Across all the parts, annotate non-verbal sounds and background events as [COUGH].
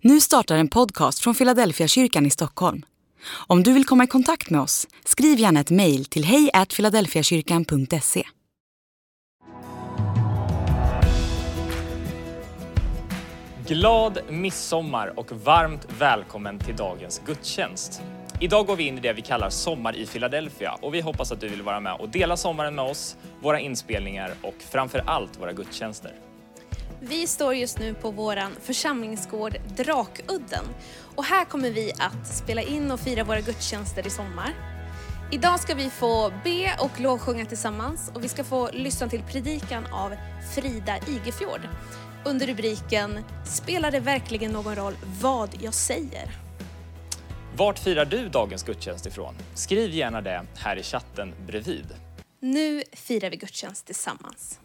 Nu startar en podcast från Philadelphia kyrkan i Stockholm. Om du vill komma i kontakt med oss, skriv gärna ett mejl till hejfiladelfiakyrkan.se. Glad midsommar och varmt välkommen till dagens gudstjänst. Idag går vi in i det vi kallar Sommar i Philadelphia och vi hoppas att du vill vara med och dela sommaren med oss, våra inspelningar och framför allt våra gudstjänster. Vi står just nu på vår församlingsgård Drakudden och här kommer vi att spela in och fira våra gudstjänster i sommar. Idag ska vi få be och lovsjunga tillsammans och vi ska få lyssna till predikan av Frida Igefjord under rubriken Spelar det verkligen någon roll vad jag säger? Vart firar du dagens gudstjänst ifrån? Skriv gärna det här i chatten bredvid. Nu firar vi gudstjänst tillsammans.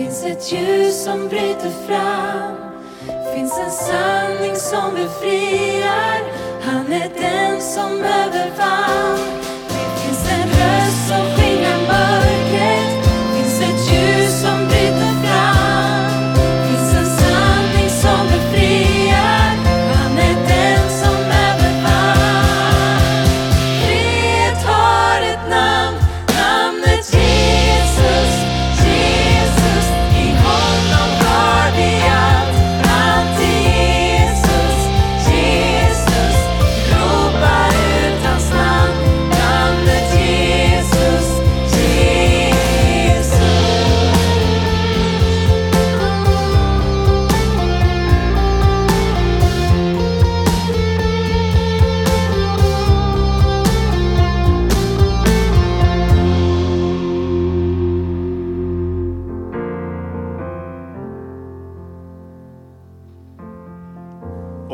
Finns ett ljus som bryter fram. Finns en sanning som befriar. Han är den som övervann. Det finns en röst som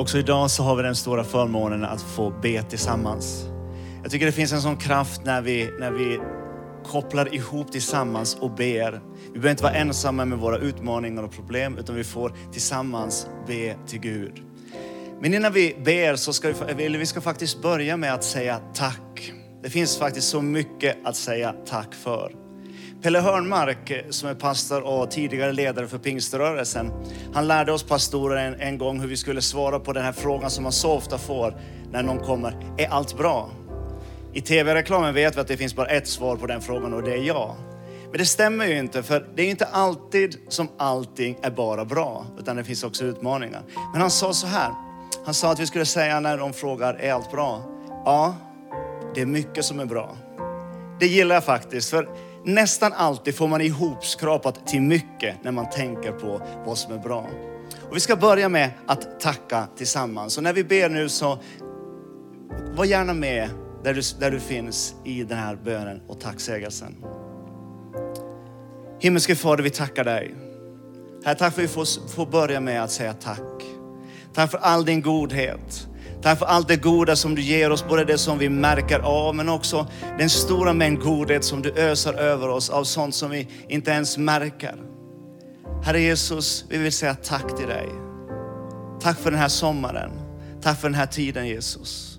Också idag så har vi den stora förmånen att få be tillsammans. Jag tycker det finns en sån kraft när vi, när vi kopplar ihop tillsammans och ber. Vi behöver inte vara ensamma med våra utmaningar och problem, utan vi får tillsammans be till Gud. Men innan vi ber så ska vi, eller vi ska faktiskt börja med att säga tack. Det finns faktiskt så mycket att säga tack för. Pelle Hörnmark eh, som är pastor och tidigare ledare för pingströrelsen. Han lärde oss pastorer en, en gång hur vi skulle svara på den här frågan som man så ofta får när någon kommer. Är allt bra? I tv-reklamen vet vi att det finns bara ett svar på den frågan och det är ja. Men det stämmer ju inte för det är inte alltid som allting är bara bra utan det finns också utmaningar. Men han sa så här. Han sa att vi skulle säga när de frågar är allt bra? Ja, det är mycket som är bra. Det gillar jag faktiskt. För nästan alltid får man ihopskrapat till mycket när man tänker på vad som är bra. Och vi ska börja med att tacka tillsammans. Och när vi ber nu så var gärna med där du, där du finns i den här bönen och tacksägelsen. Himmelske Fader, vi tackar dig. Herre, tack för att vi får, får börja med att säga tack. Tack för all din godhet. Tack för allt det goda som du ger oss, både det som vi märker av, men också den stora mängd godhet som du öser över oss av sånt som vi inte ens märker. Herre Jesus, vi vill säga tack till dig. Tack för den här sommaren. Tack för den här tiden Jesus.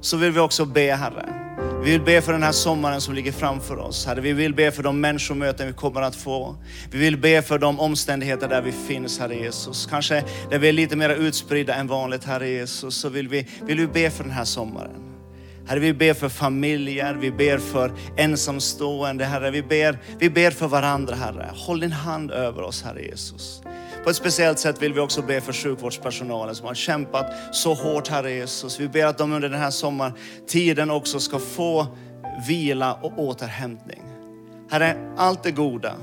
Så vill vi också be Herre. Vi vill be för den här sommaren som ligger framför oss. Herre, vi vill be för de människomöten vi kommer att få. Vi vill be för de omständigheter där vi finns, Herre Jesus. Kanske där vi är lite mer utspridda än vanligt, Herre Jesus. Så vill vi, vill vi be för den här sommaren. Herre, vi ber för familjer, vi ber för ensamstående, Herre. Vi ber, vi ber för varandra, Herre. Håll din hand över oss, Herre Jesus. På ett speciellt sätt vill vi också be för sjukvårdspersonalen som har kämpat så hårt, Herre Jesus. Vi ber att de under den här sommartiden också ska få vila och återhämtning. Herre, allt det goda,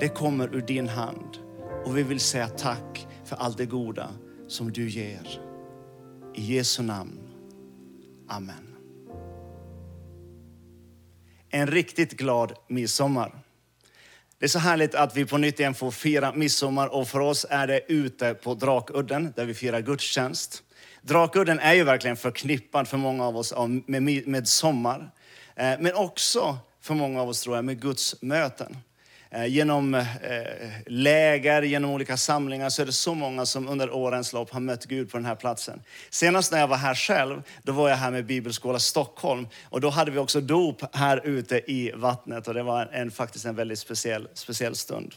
det kommer ur din hand. Och vi vill säga tack för allt det goda som du ger. I Jesu namn. Amen. En riktigt glad midsommar. Det är så härligt att vi på nytt igen får fira midsommar och för oss är det ute på Drakudden där vi firar gudstjänst. Drakudden är ju verkligen förknippad för många av oss med, med sommar. Eh, men också för många av oss tror jag med Guds möten. Eh, genom eh, läger, genom olika samlingar så är det så många som under årens lopp har mött Gud på den här platsen. Senast när jag var här själv, då var jag här med Bibelskola Stockholm och då hade vi också dop här ute i vattnet och det var en, faktiskt en väldigt speciell, speciell stund.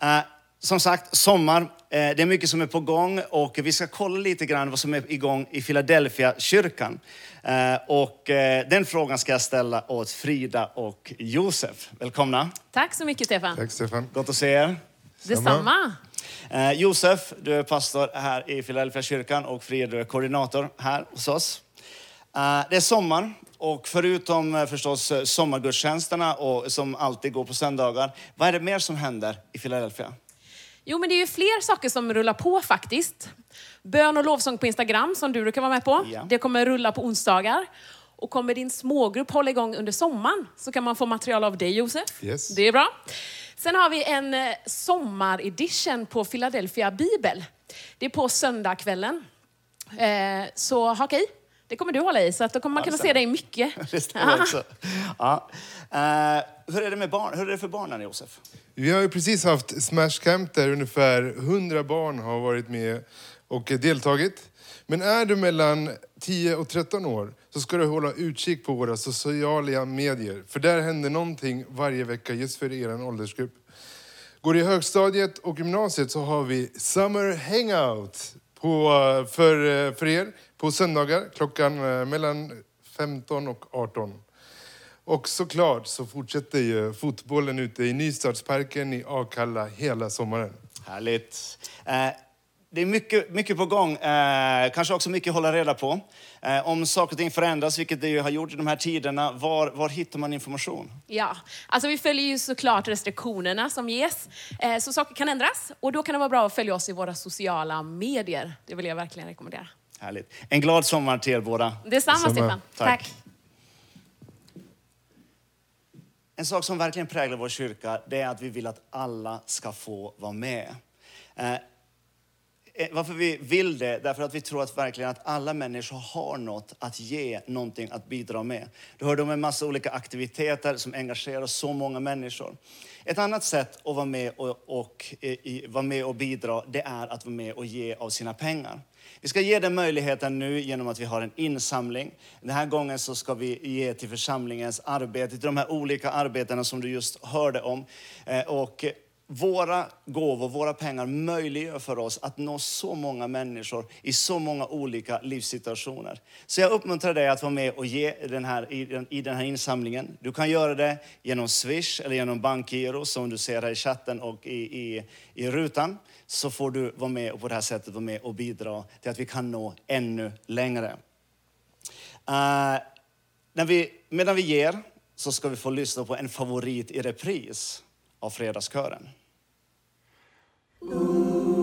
Eh, som sagt, sommar. Eh, det är mycket som är på gång och vi ska kolla lite grann vad som är igång i Philadelphia kyrkan. Eh, och eh, den frågan ska jag ställa åt Frida och Josef. Välkomna. Tack så mycket Stefan. Tack Stefan. Gott att se er. Detsamma. Josef, du är pastor här i Philadelphia kyrkan och Frida, du är koordinator här hos oss. Det är sommar och förutom förstås sommargudstjänsterna och, som alltid går på söndagar, vad är det mer som händer i Philadelphia? Jo, men det är ju fler saker som rullar på faktiskt. Bön och lovsång på Instagram som du brukar vara med på. Ja. Det kommer rulla på onsdagar. Och kommer din smågrupp hålla igång under sommaren så kan man få material av dig Josef. Yes. Det är bra. Sen har vi en eh, sommaredition på Philadelphia Bibel. Det är på söndagskvällen. Eh, så haka i. Det kommer du hålla i, så att då kommer man kunna se dig mycket. [LAUGHS] Det stämmer också. Ja. Eh, hur är det med barn? Hur är det för barnen, Josef? Vi har ju precis haft Smash Camp där ungefär 100 barn har varit med och deltagit. Men är du mellan 10 och 13 år så ska du hålla utkik på våra sociala medier. För där händer någonting varje vecka just för er åldersgrupp. Går du i högstadiet och gymnasiet så har vi Summer Hangout på, eh, för, eh, för er på söndagar klockan eh, mellan 15 och 18. Och såklart så fortsätter ju fotbollen ute i Nystadsparken i Akalla hela sommaren. Härligt. Eh, det är mycket, mycket på gång, eh, kanske också mycket att hålla reda på. Eh, om saker och ting förändras, vilket det ju har gjort i de här tiderna, var, var hittar man information? Ja, alltså vi följer ju såklart restriktionerna som ges. Eh, så saker kan ändras och då kan det vara bra att följa oss i våra sociala medier. Det vill jag verkligen rekommendera. Härligt. En glad sommar till er båda. Detsamma, Detsamma. Stefan. Tack. En sak som verkligen präglar vår kyrka, det är att vi vill att alla ska få vara med. Eh, varför vi vill det? Därför att vi tror att verkligen att alla människor har något att ge, någonting att bidra med. Du hörde om en massa olika aktiviteter som engagerar så många människor. Ett annat sätt att vara med och, och, eh, i, vara med och bidra, det är att vara med och ge av sina pengar. Vi ska ge den möjligheten nu genom att vi har en insamling. Den här gången så ska vi ge till församlingens arbete, till de här olika arbetena som du just hörde om. Eh, och våra gåvor, våra pengar möjliggör för oss att nå så många människor i så många olika livssituationer. Så jag uppmuntrar dig att vara med och ge den här, i, den, i den här insamlingen. Du kan göra det genom Swish eller genom bankgiro som du ser här i chatten och i, i, i rutan. Så får du vara med och på det här sättet vara med och bidra till att vi kan nå ännu längre. Uh, när vi, medan vi ger så ska vi få lyssna på en favorit i repris av Fredagskören. Den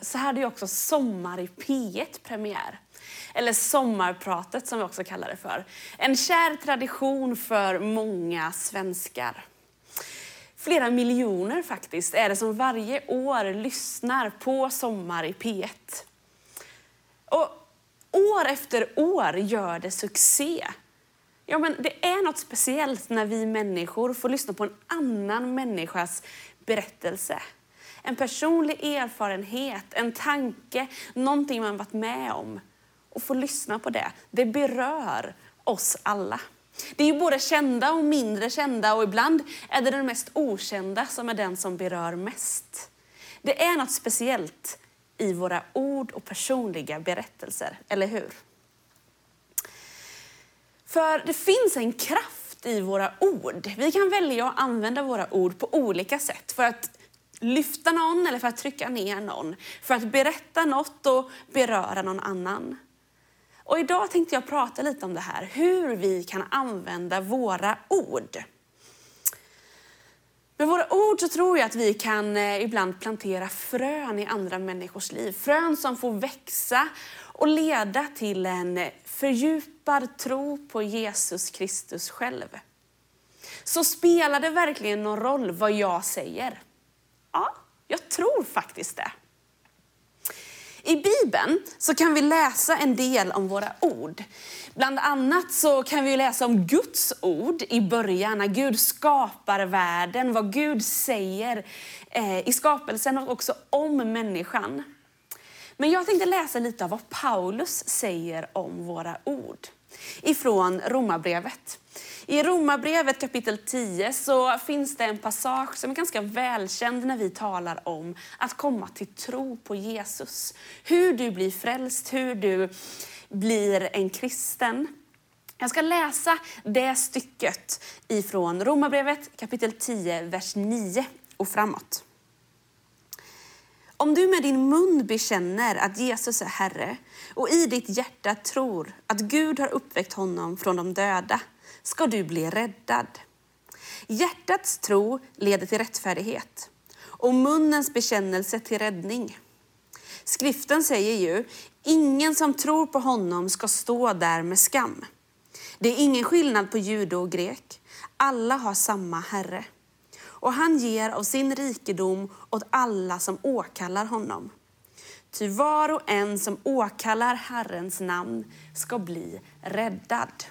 så hade ju också Sommar i P1 premiär. Eller Sommarpratet som vi också kallar det för. En kär tradition för många svenskar. Flera miljoner faktiskt är det som varje år lyssnar på Sommar i P1. Och år efter år gör det succé. Ja, men det är något speciellt när vi människor får lyssna på en annan människas berättelse. En personlig erfarenhet, en tanke, någonting man varit med om. Och få lyssna på det, det berör oss alla. Det är ju både kända och mindre kända och ibland är det den mest okända som är den som berör mest. Det är något speciellt i våra ord och personliga berättelser, eller hur? För det finns en kraft i våra ord. Vi kan välja att använda våra ord på olika sätt för att lyfta någon eller för att trycka ner någon. För att berätta något och beröra någon annan. Och idag tänkte jag prata lite om det här, hur vi kan använda våra ord. Med våra ord så tror jag att vi kan eh, ibland plantera frön i andra människors liv. Frön som får växa och leda till en fördjupad tro på Jesus Kristus själv. Så spelar det verkligen någon roll vad jag säger? Ja, jag tror faktiskt det. I Bibeln så kan vi läsa en del om våra ord. Bland annat så kan vi läsa om Guds ord i början, när Gud skapar världen, vad Gud säger eh, i skapelsen och också om människan. Men jag tänkte läsa lite av vad Paulus säger om våra ord ifrån Romarbrevet. I Romarbrevet kapitel 10 så finns det en passage som är ganska välkänd när vi talar om att komma till tro på Jesus. Hur du blir frälst, hur du blir en kristen. Jag ska läsa det stycket ifrån Romarbrevet kapitel 10, vers 9 och framåt. Om du med din mun bekänner att Jesus är Herre och i ditt hjärta tror att Gud har uppväckt honom från de döda ska du bli räddad. Hjärtats tro leder till rättfärdighet och munnens bekännelse till räddning. Skriften säger ju, ingen som tror på honom ska stå där med skam. Det är ingen skillnad på jude och grek. Alla har samma Herre. Och han ger av sin rikedom åt alla som åkallar honom. Ty var och en som åkallar Herrens namn ska bli räddad.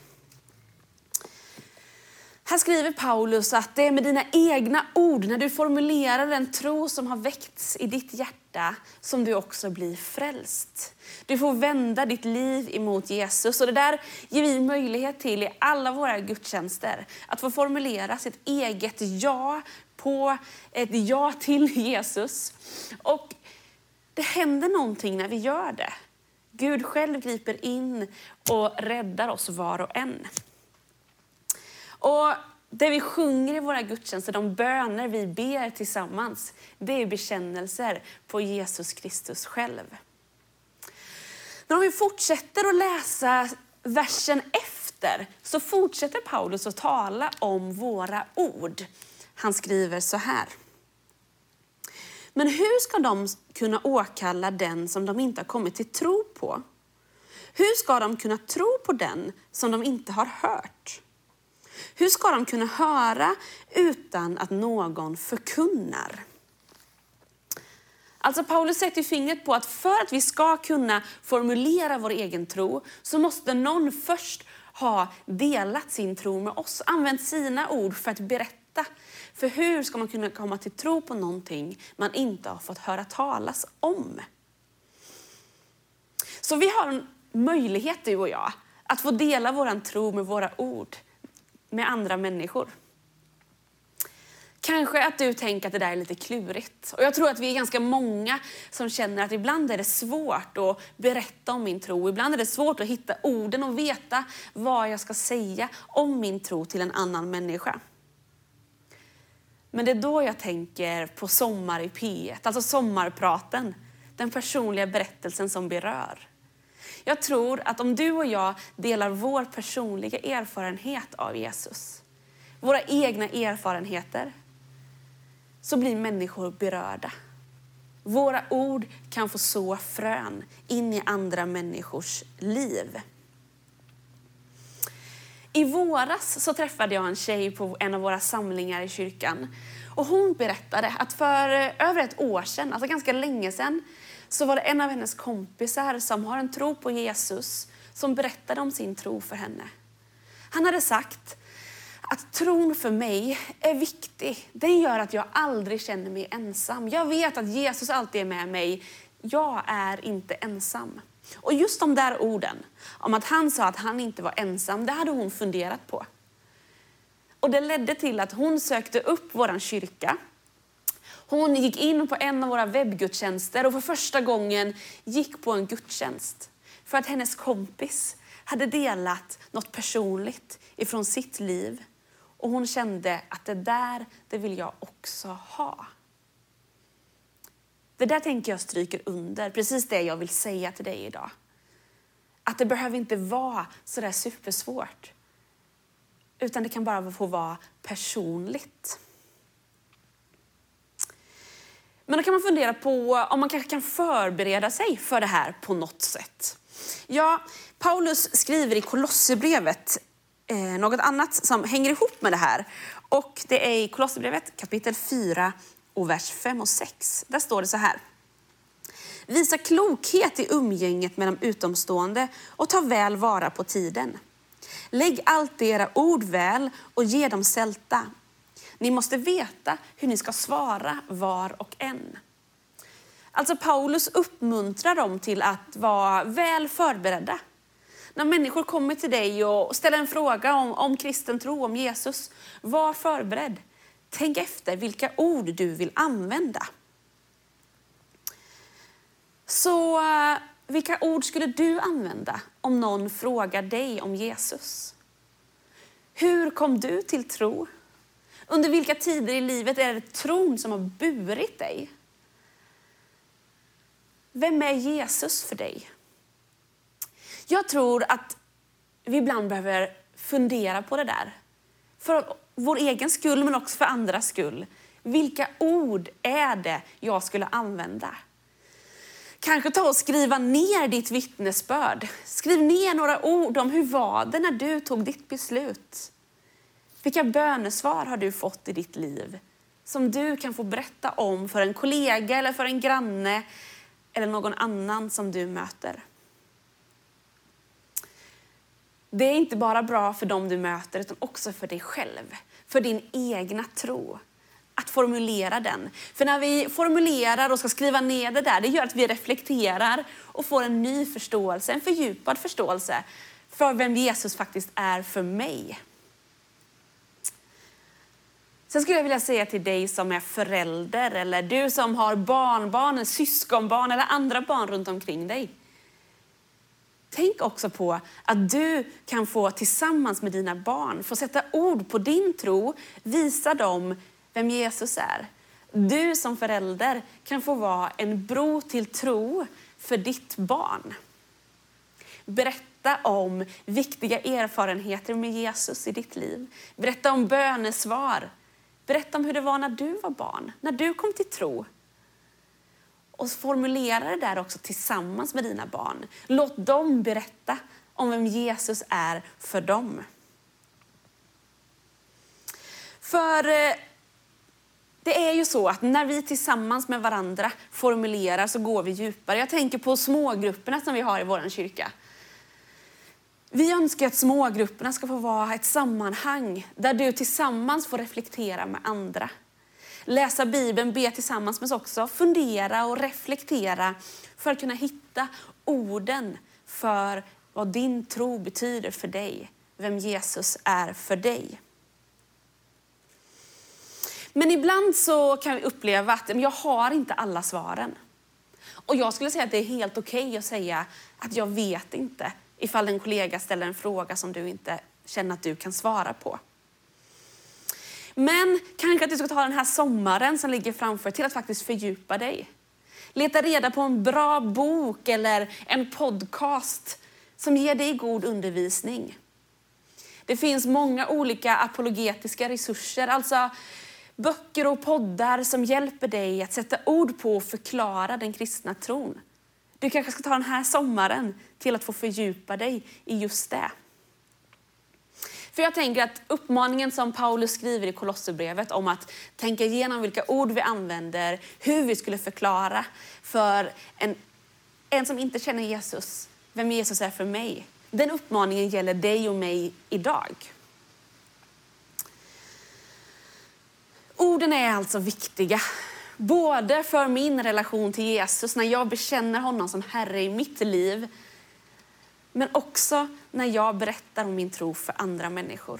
Här skriver Paulus att det är med dina egna ord, när du formulerar den tro som har väckts i ditt hjärta, som du också blir frälst. Du får vända ditt liv emot Jesus. Och det där ger vi möjlighet till i alla våra gudstjänster. Att få formulera sitt eget ja på ett ja till Jesus. Och det händer någonting när vi gör det. Gud själv griper in och räddar oss var och en. Och det vi sjunger i våra gudstjänster, de böner vi ber tillsammans, det är bekännelser på Jesus Kristus själv. Men om vi fortsätter att läsa versen efter så fortsätter Paulus att tala om våra ord. Han skriver så här. Men hur ska de kunna åkalla den som de inte har kommit till tro på? Hur ska de kunna tro på den som de inte har hört? Hur ska de kunna höra utan att någon förkunnar? Alltså Paulus sätter fingret på att för att vi ska kunna formulera vår egen tro så måste någon först ha delat sin tro med oss, använt sina ord för att berätta. För hur ska man kunna komma till tro på någonting man inte har fått höra talas om? Så vi har en möjlighet, du och jag, att få dela vår tro med våra ord med andra människor. Kanske att du tänker att det där är lite klurigt. Och jag tror att vi är ganska många som känner att ibland är det svårt att berätta om min tro. Ibland är det svårt att hitta orden och veta vad jag ska säga om min tro till en annan människa. Men det är då jag tänker på Sommar i P1, alltså sommarpraten. Den personliga berättelsen som berör. Jag tror att om du och jag delar vår personliga erfarenhet av Jesus, våra egna erfarenheter, så blir människor berörda. Våra ord kan få så frön in i andra människors liv. I våras så träffade jag en tjej på en av våra samlingar i kyrkan. Och hon berättade att för eh, över ett år sedan, alltså ganska länge sedan, så var det en av hennes kompisar som har en tro på Jesus som berättade om sin tro för henne. Han hade sagt att tron för mig är viktig. Den gör att jag aldrig känner mig ensam. Jag vet att Jesus alltid är med mig. Jag är inte ensam. Och just de där orden, om att han sa att han inte var ensam, det hade hon funderat på. Och det ledde till att hon sökte upp vår kyrka. Hon gick in på en av våra webbgudstjänster och för första gången gick på en gudstjänst. För att hennes kompis hade delat något personligt ifrån sitt liv. Och hon kände att det där, det vill jag också ha. Det där tänker jag stryker under, precis det jag vill säga till dig idag. Att det behöver inte vara så där supersvårt. Utan det kan bara få vara personligt. Men då kan man fundera på om man kanske kan förbereda sig för det här på något sätt. Ja, Paulus skriver i Kolosserbrevet eh, något annat som hänger ihop med det här. Och det är i Kolosserbrevet kapitel 4 och vers 5 och 6. Där står det så här. Visa klokhet i umgänget med de utomstående och ta väl vara på tiden. Lägg alltid era ord väl och ge dem sälta. Ni måste veta hur ni ska svara var och en. Alltså Paulus uppmuntrar dem till att vara väl förberedda. När människor kommer till dig och ställer en fråga om, om kristen tro, om Jesus, var förberedd. Tänk efter vilka ord du vill använda. Så eh, vilka ord skulle du använda om någon frågar dig om Jesus? Hur kom du till tro? Under vilka tider i livet är det tron som har burit dig? Vem är Jesus för dig? Jag tror att vi ibland behöver fundera på det där. För vår egen skull, men också för andras skull. Vilka ord är det jag skulle använda? Kanske ta och skriva ner ditt vittnesbörd. Skriv ner några ord om hur var det när du tog ditt beslut. Vilka bönesvar har du fått i ditt liv som du kan få berätta om för en kollega eller för en granne eller någon annan som du möter? Det är inte bara bra för dem du möter utan också för dig själv, för din egna tro. Att formulera den. För när vi formulerar och ska skriva ner det där, det gör att vi reflekterar och får en ny förståelse, en fördjupad förståelse för vem Jesus faktiskt är för mig. Sen skulle jag vilja säga till dig som är förälder eller du som har barnbarn, syskonbarn eller andra barn runt omkring dig. Tänk också på att du kan få tillsammans med dina barn få sätta ord på din tro, visa dem vem Jesus är. Du som förälder kan få vara en bro till tro för ditt barn. Berätta om viktiga erfarenheter med Jesus i ditt liv. Berätta om bönesvar. Berätta om hur det var när du var barn, när du kom till tro. Och formulera det där också tillsammans med dina barn. Låt dem berätta om vem Jesus är för dem. För eh, det är ju så att när vi tillsammans med varandra formulerar så går vi djupare. Jag tänker på smågrupperna som vi har i vår kyrka. Vi önskar att smågrupperna ska få vara ett sammanhang där du tillsammans får reflektera med andra läsa Bibeln, be tillsammans men också fundera och reflektera för att kunna hitta orden för vad din tro betyder för dig, vem Jesus är för dig. Men ibland så kan vi uppleva att jag har inte alla svaren. Och jag skulle säga att det är helt okej okay att säga att jag vet inte ifall en kollega ställer en fråga som du inte känner att du kan svara på. Men kanske att du ska ta den här sommaren som ligger framför till att faktiskt fördjupa dig. Leta reda på en bra bok eller en podcast som ger dig god undervisning. Det finns många olika apologetiska resurser, alltså böcker och poddar som hjälper dig att sätta ord på och förklara den kristna tron. Du kanske ska ta den här sommaren till att få fördjupa dig i just det. För jag tänker att uppmaningen som Paulus skriver i Kolosserbrevet om att tänka igenom vilka ord vi använder, hur vi skulle förklara för en, en som inte känner Jesus, vem Jesus är för mig. Den uppmaningen gäller dig och mig idag. Orden är alltså viktiga. Både för min relation till Jesus, när jag bekänner honom som Herre i mitt liv, men också när jag berättar om min tro för andra människor.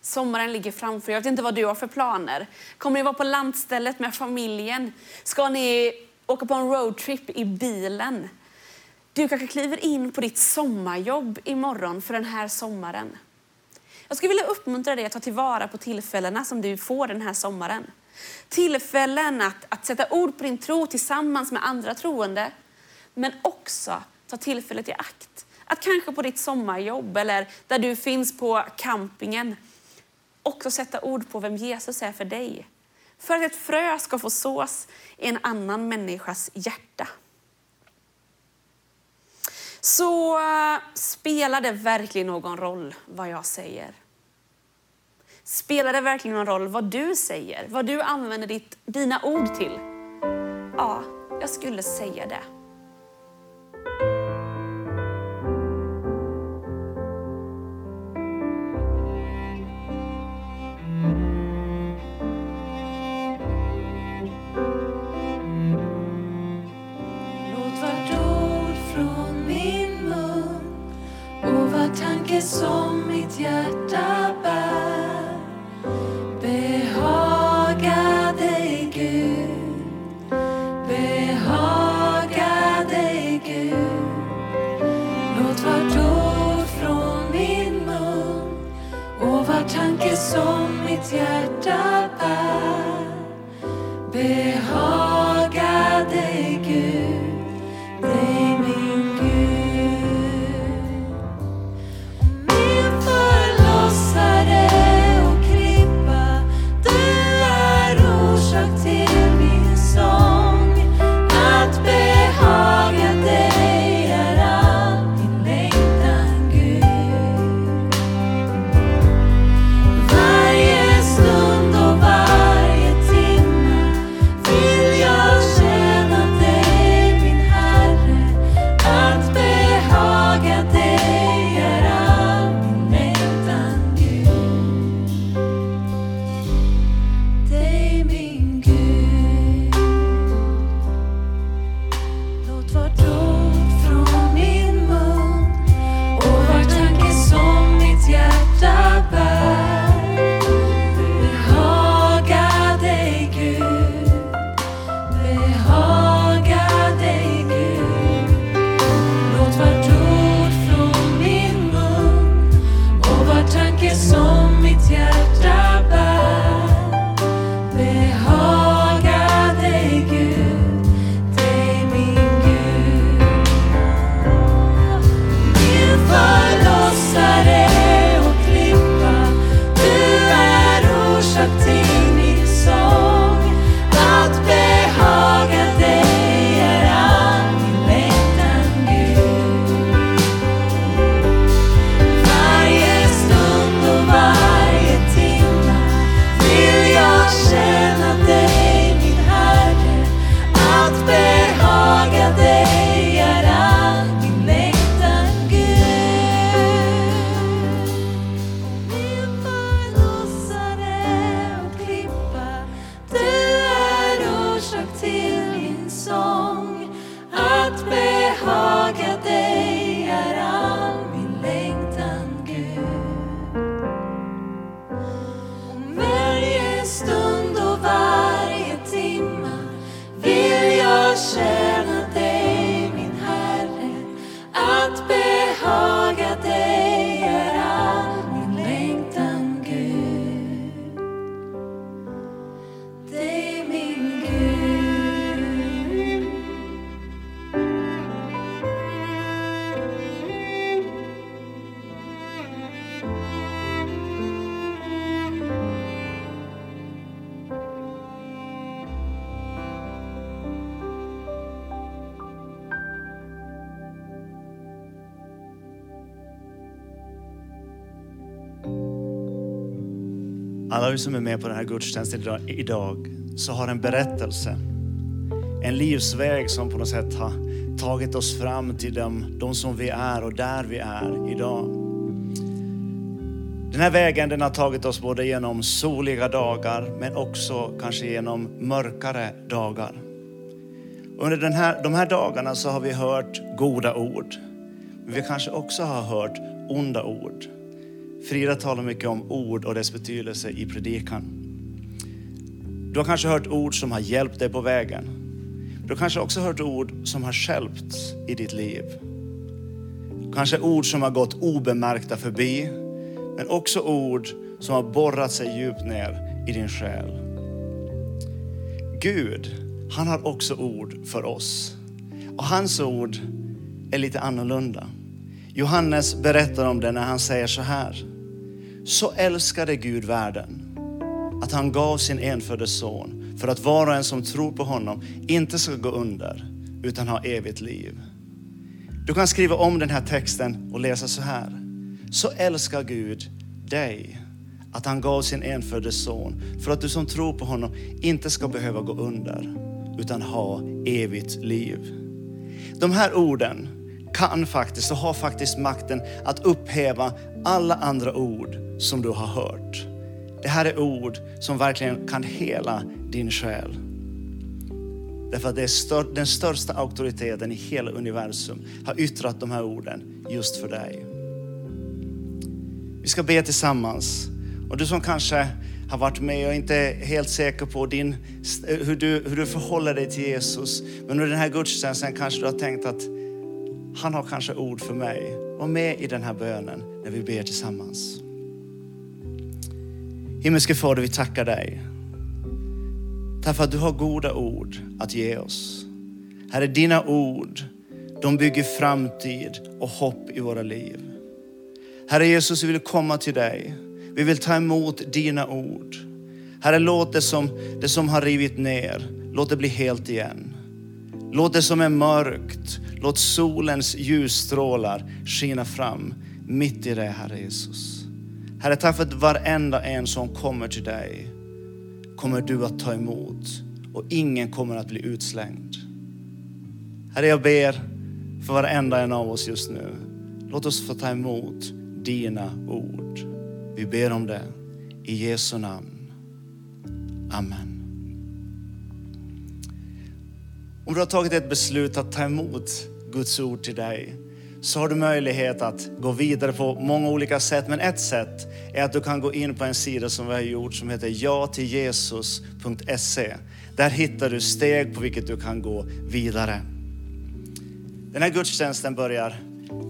Sommaren ligger framför Jag vet inte vad du har för planer. Kommer ni vara på landstället med familjen? Ska ni åka på en roadtrip i bilen? Du kanske kliver in på ditt sommarjobb imorgon för den här sommaren. Jag skulle vilja uppmuntra dig att ta tillvara på tillfällena som du får den här sommaren. Tillfällen att, att sätta ord på din tro tillsammans med andra troende, men också ta tillfället i akt. Att kanske på ditt sommarjobb eller där du finns på campingen också sätta ord på vem Jesus är för dig. För att ett frö ska få sås i en annan människas hjärta. Så eh, spelar det verkligen någon roll vad jag säger? Spelar det verkligen någon roll vad du säger? Vad du använder ditt, dina ord till? Ja, jag skulle säga det. Som mitt alla vi som är med på den här gudstjänsten idag- så har en berättelse. En livsväg som på något sätt har tagit oss fram till de, de som vi är och där vi är idag. Den här vägen den har tagit oss både genom soliga dagar men också kanske genom mörkare dagar. Under den här, de här dagarna så har vi hört goda ord. Men vi kanske också har hört onda ord. Frida talar mycket om ord och dess betydelse i predikan. Du har kanske hört ord som har hjälpt dig på vägen. Du har kanske också hört ord som har stjälpt i ditt liv. Kanske ord som har gått obemärkta förbi, men också ord som har borrat sig djupt ner i din själ. Gud, han har också ord för oss. Och hans ord är lite annorlunda. Johannes berättar om det när han säger så här. Så älskade Gud världen att han gav sin enfödde son för att var och en som tror på honom inte ska gå under utan ha evigt liv. Du kan skriva om den här texten och läsa så här. Så älskar Gud dig att han gav sin enfödde son för att du som tror på honom inte ska behöva gå under utan ha evigt liv. De här orden kan faktiskt och har faktiskt makten att upphäva alla andra ord som du har hört. Det här är ord som verkligen kan hela din själ. Därför att det är stör, den största auktoriteten i hela universum har yttrat de här orden just för dig. Vi ska be tillsammans. Och du som kanske har varit med och inte är helt säker på din, hur, du, hur du förhåller dig till Jesus. Men under den här gudstjänsten kanske du har tänkt att han har kanske ord för mig. Var med i den här bönen när vi ber tillsammans. Himmelske Fader, vi tackar dig. Därför att du har goda ord att ge oss. Herre, dina ord, de bygger framtid och hopp i våra liv. Herre Jesus, vi vill komma till dig. Vi vill ta emot dina ord. Herre, låt det som, det som har rivit ner, låt det bli helt igen. Låt det som är mörkt, låt solens ljusstrålar skina fram mitt i det, Herre Jesus. Herre, tack för att varenda en som kommer till dig kommer du att ta emot och ingen kommer att bli utslängd. Herre, jag ber för varenda en av oss just nu. Låt oss få ta emot dina ord. Vi ber om det i Jesu namn. Amen. Om du har tagit ett beslut att ta emot Guds ord till dig så har du möjlighet att gå vidare på många olika sätt. Men ett sätt är att du kan gå in på en sida som vi har gjort som heter jatilljesus.se. Där hittar du steg på vilket du kan gå vidare. Den här gudstjänsten börjar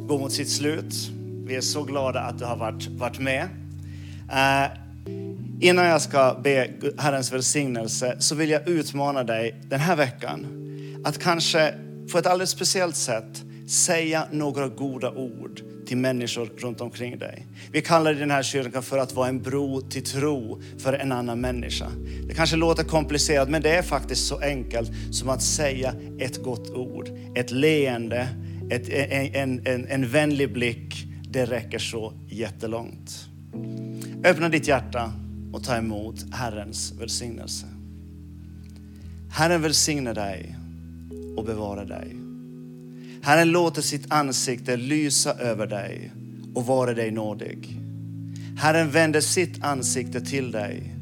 gå mot sitt slut. Vi är så glada att du har varit, varit med. Uh, innan jag ska be Herrens välsignelse så vill jag utmana dig den här veckan att kanske på ett alldeles speciellt sätt säga några goda ord till människor runt omkring dig. Vi kallar den här kyrkan för att vara en bro till tro för en annan människa. Det kanske låter komplicerat men det är faktiskt så enkelt som att säga ett gott ord. Ett leende, ett, en, en, en vänlig blick. Det räcker så jättelångt. Öppna ditt hjärta och ta emot Herrens välsignelse. Herren välsigne dig och bevara dig. Herren låter sitt ansikte lysa över dig och vara dig nådig. Herren vänder sitt ansikte till dig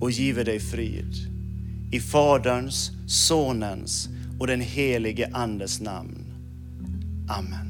och giver dig frid. I Faderns, Sonens och den helige Andes namn. Amen.